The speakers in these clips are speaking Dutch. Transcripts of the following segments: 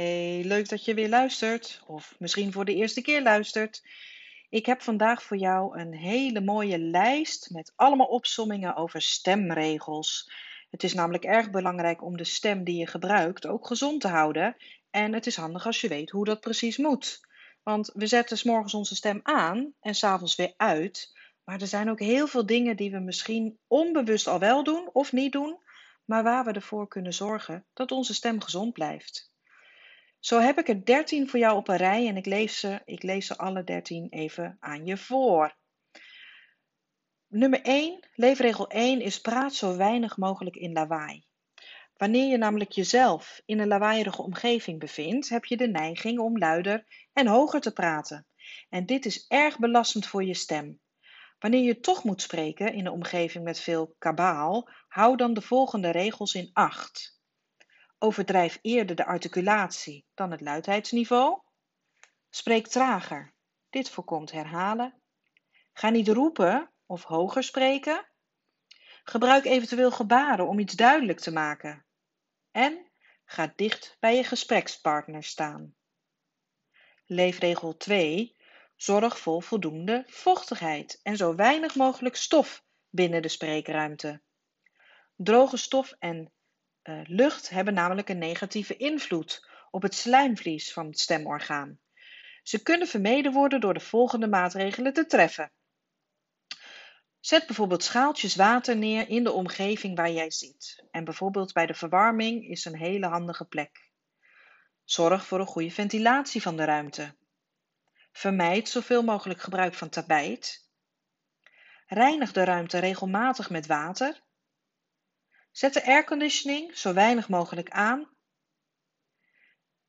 Hey, leuk dat je weer luistert, of misschien voor de eerste keer luistert. Ik heb vandaag voor jou een hele mooie lijst met allemaal opsommingen over stemregels. Het is namelijk erg belangrijk om de stem die je gebruikt ook gezond te houden. En het is handig als je weet hoe dat precies moet. Want we zetten s morgens onze stem aan en s'avonds weer uit. Maar er zijn ook heel veel dingen die we misschien onbewust al wel doen of niet doen, maar waar we ervoor kunnen zorgen dat onze stem gezond blijft. Zo heb ik er 13 voor jou op een rij en ik lees ze, ik lees ze alle 13 even aan je voor. Nummer 1, leefregel 1 is praat zo weinig mogelijk in lawaai. Wanneer je namelijk jezelf in een lawaaierige omgeving bevindt, heb je de neiging om luider en hoger te praten. En dit is erg belastend voor je stem. Wanneer je toch moet spreken in een omgeving met veel kabaal, hou dan de volgende regels in acht. Overdrijf eerder de articulatie dan het luidheidsniveau. Spreek trager. Dit voorkomt herhalen. Ga niet roepen of hoger spreken. Gebruik eventueel gebaren om iets duidelijk te maken. En ga dicht bij je gesprekspartner staan. Leefregel 2. Zorg voor voldoende vochtigheid en zo weinig mogelijk stof binnen de spreekruimte. Droge stof en uh, lucht hebben namelijk een negatieve invloed op het slijmvlies van het stemorgaan. Ze kunnen vermeden worden door de volgende maatregelen te treffen. Zet bijvoorbeeld schaaltjes water neer in de omgeving waar jij zit. En bijvoorbeeld bij de verwarming is een hele handige plek. Zorg voor een goede ventilatie van de ruimte. Vermijd zoveel mogelijk gebruik van tapijt. Reinig de ruimte regelmatig met water Zet de airconditioning zo weinig mogelijk aan.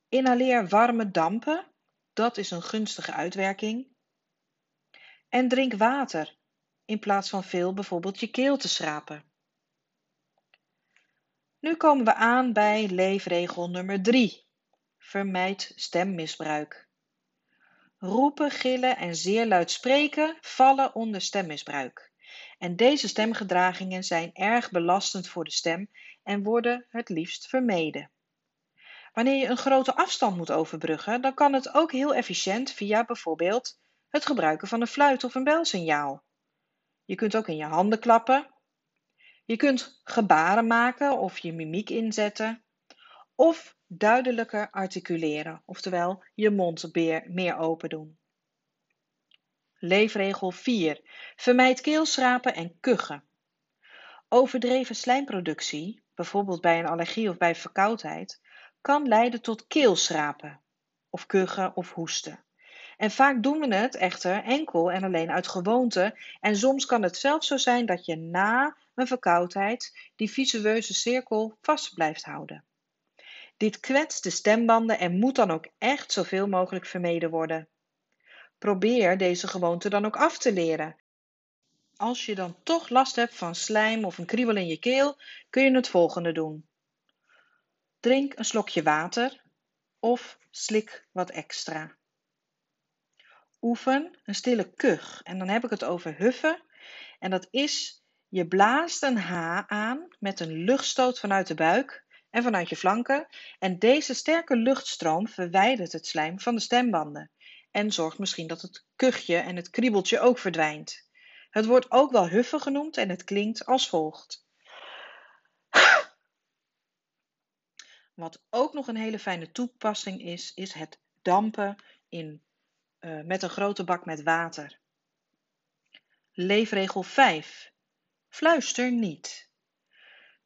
Inhaleer warme dampen, dat is een gunstige uitwerking. En drink water in plaats van veel bijvoorbeeld je keel te schrapen. Nu komen we aan bij leefregel nummer 3. Vermijd stemmisbruik. Roepen, gillen en zeer luid spreken vallen onder stemmisbruik. En deze stemgedragingen zijn erg belastend voor de stem en worden het liefst vermeden. Wanneer je een grote afstand moet overbruggen, dan kan het ook heel efficiënt via bijvoorbeeld het gebruiken van een fluit of een belsignaal. Je kunt ook in je handen klappen. Je kunt gebaren maken of je mimiek inzetten. Of duidelijker articuleren, oftewel je mond meer open doen. Leefregel 4. Vermijd keelschrapen en kuchen. Overdreven slijmproductie, bijvoorbeeld bij een allergie of bij verkoudheid, kan leiden tot keelschrapen of kuchen of hoesten. En vaak doen we het echter enkel en alleen uit gewoonte en soms kan het zelfs zo zijn dat je na een verkoudheid die visueuze cirkel vast blijft houden. Dit kwetst de stembanden en moet dan ook echt zoveel mogelijk vermeden worden. Probeer deze gewoonte dan ook af te leren. Als je dan toch last hebt van slijm of een kriebel in je keel, kun je het volgende doen. Drink een slokje water of slik wat extra. Oefen een stille kuch en dan heb ik het over huffen. En dat is, je blaast een H aan met een luchtstoot vanuit de buik en vanuit je flanken. En deze sterke luchtstroom verwijdert het slijm van de stembanden en zorgt misschien dat het kuchje en het kriebeltje ook verdwijnt. Het wordt ook wel huffen genoemd en het klinkt als volgt. Wat ook nog een hele fijne toepassing is, is het dampen in, uh, met een grote bak met water. Leefregel 5. Fluister niet.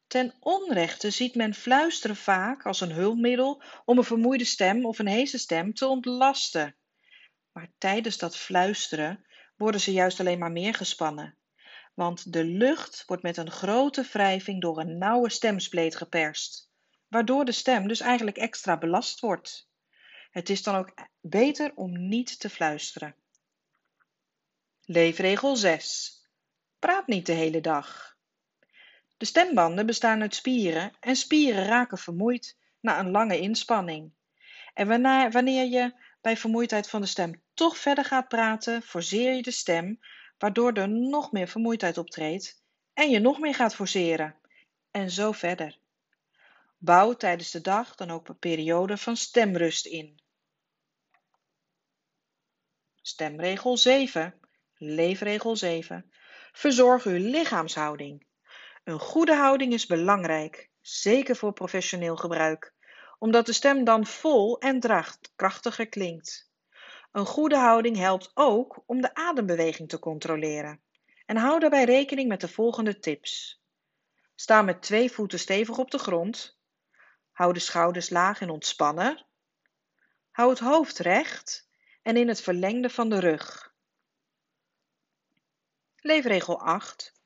Ten onrechte ziet men fluisteren vaak als een hulpmiddel om een vermoeide stem of een heese stem te ontlasten. Maar tijdens dat fluisteren worden ze juist alleen maar meer gespannen. Want de lucht wordt met een grote wrijving door een nauwe stemspleet geperst, waardoor de stem dus eigenlijk extra belast wordt. Het is dan ook beter om niet te fluisteren. Leefregel 6. Praat niet de hele dag. De stembanden bestaan uit spieren en spieren raken vermoeid na een lange inspanning. En wanneer je bij vermoeidheid van de stem toch verder gaat praten, forceer je de stem, waardoor er nog meer vermoeidheid optreedt en je nog meer gaat forceren. En zo verder. Bouw tijdens de dag dan ook een periode van stemrust in. Stemregel 7. Leefregel 7. Verzorg uw lichaamshouding. Een goede houding is belangrijk, zeker voor professioneel gebruik, omdat de stem dan vol en krachtiger klinkt. Een goede houding helpt ook om de adembeweging te controleren. En hou daarbij rekening met de volgende tips. Sta met twee voeten stevig op de grond. Hou de schouders laag en ontspannen. Hou het hoofd recht en in het verlengde van de rug. Leefregel 8.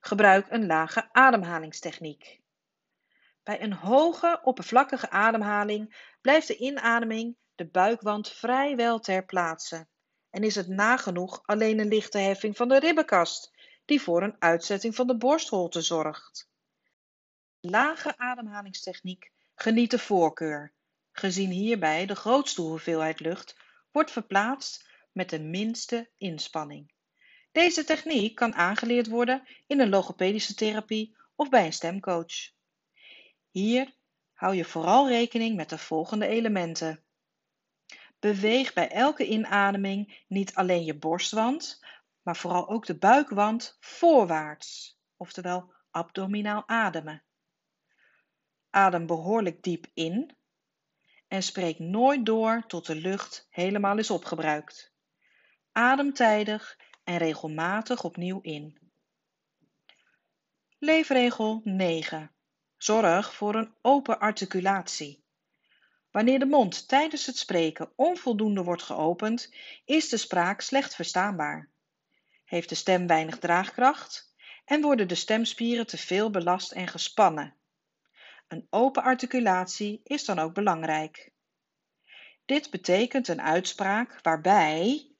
Gebruik een lage ademhalingstechniek. Bij een hoge, oppervlakkige ademhaling blijft de inademing de buikwand vrijwel ter plaatse en is het nagenoeg alleen een lichte heffing van de ribbenkast die voor een uitzetting van de borstholte zorgt. Lage ademhalingstechniek geniet de voorkeur, gezien hierbij de grootste hoeveelheid lucht wordt verplaatst met de minste inspanning. Deze techniek kan aangeleerd worden in een logopedische therapie of bij een stemcoach. Hier hou je vooral rekening met de volgende elementen. Beweeg bij elke inademing niet alleen je borstwand, maar vooral ook de buikwand voorwaarts, oftewel abdominaal ademen. Adem behoorlijk diep in en spreek nooit door tot de lucht helemaal is opgebruikt. Adem tijdig en regelmatig opnieuw in. Leefregel 9. Zorg voor een open articulatie. Wanneer de mond tijdens het spreken onvoldoende wordt geopend, is de spraak slecht verstaanbaar. Heeft de stem weinig draagkracht en worden de stemspieren te veel belast en gespannen. Een open articulatie is dan ook belangrijk. Dit betekent een uitspraak waarbij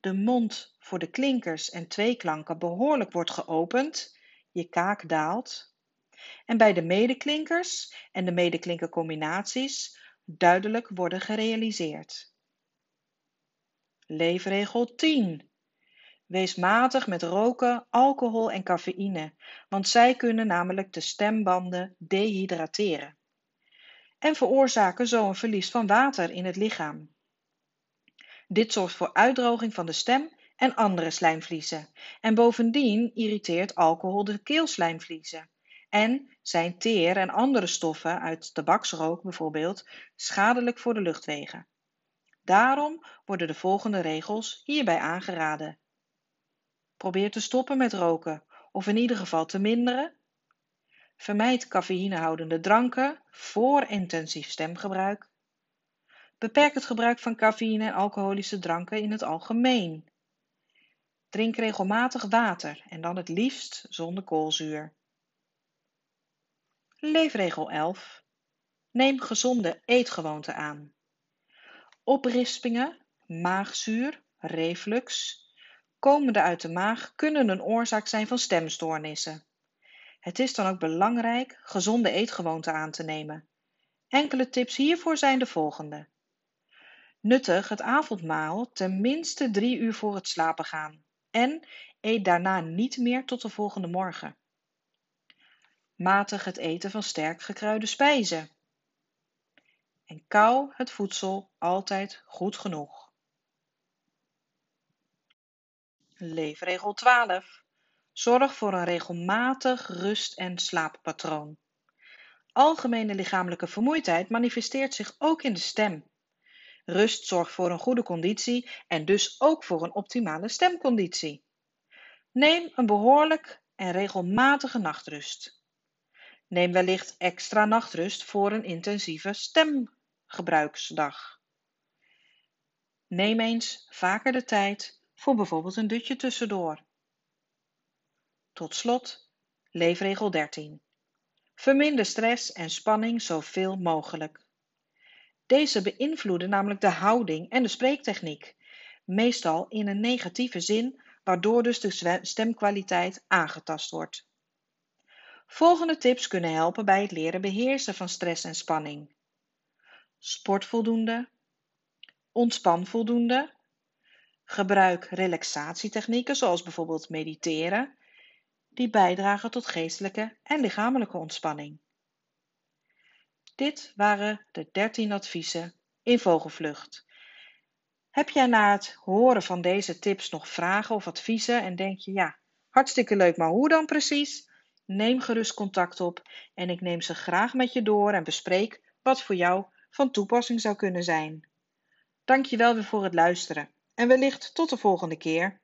de mond voor de klinkers en tweeklanken behoorlijk wordt geopend, je kaak daalt en bij de medeklinkers en de medeklinkercombinaties duidelijk worden gerealiseerd. Leefregel 10. Wees matig met roken, alcohol en cafeïne, want zij kunnen namelijk de stembanden dehydrateren en veroorzaken zo een verlies van water in het lichaam. Dit zorgt voor uitdroging van de stem en andere slijmvliezen en bovendien irriteert alcohol de keelslijmvliezen en zijn teer en andere stoffen uit tabaksrook bijvoorbeeld schadelijk voor de luchtwegen. Daarom worden de volgende regels hierbij aangeraden. Probeer te stoppen met roken of in ieder geval te minderen. Vermijd cafeïnehoudende dranken voor intensief stemgebruik. Beperk het gebruik van cafeïne en alcoholische dranken in het algemeen. Drink regelmatig water en dan het liefst zonder koolzuur. Leefregel 11. Neem gezonde eetgewoonten aan. Oprispingen, maagzuur, reflux, komende uit de maag kunnen een oorzaak zijn van stemstoornissen. Het is dan ook belangrijk gezonde eetgewoonten aan te nemen. Enkele tips hiervoor zijn de volgende. Nuttig het avondmaal ten minste drie uur voor het slapen gaan en eet daarna niet meer tot de volgende morgen. Matig het eten van sterk gekruide spijzen. En kou het voedsel altijd goed genoeg. Leefregel 12. Zorg voor een regelmatig rust- en slaappatroon. Algemene lichamelijke vermoeidheid manifesteert zich ook in de stem. Rust zorgt voor een goede conditie en dus ook voor een optimale stemconditie. Neem een behoorlijk en regelmatige nachtrust. Neem wellicht extra nachtrust voor een intensieve stemgebruiksdag. Neem eens vaker de tijd voor bijvoorbeeld een dutje tussendoor. Tot slot, leefregel 13. Verminder stress en spanning zoveel mogelijk. Deze beïnvloeden namelijk de houding en de spreektechniek, meestal in een negatieve zin, waardoor dus de stemkwaliteit aangetast wordt. Volgende tips kunnen helpen bij het leren beheersen van stress en spanning. Sport voldoende. Ontspan voldoende. Gebruik relaxatietechnieken zoals bijvoorbeeld mediteren, die bijdragen tot geestelijke en lichamelijke ontspanning. Dit waren de 13 adviezen in vogelvlucht. Heb jij na het horen van deze tips nog vragen of adviezen en denk je, ja, hartstikke leuk, maar hoe dan precies? Neem gerust contact op en ik neem ze graag met je door en bespreek wat voor jou van toepassing zou kunnen zijn. Dank je wel weer voor het luisteren en wellicht tot de volgende keer.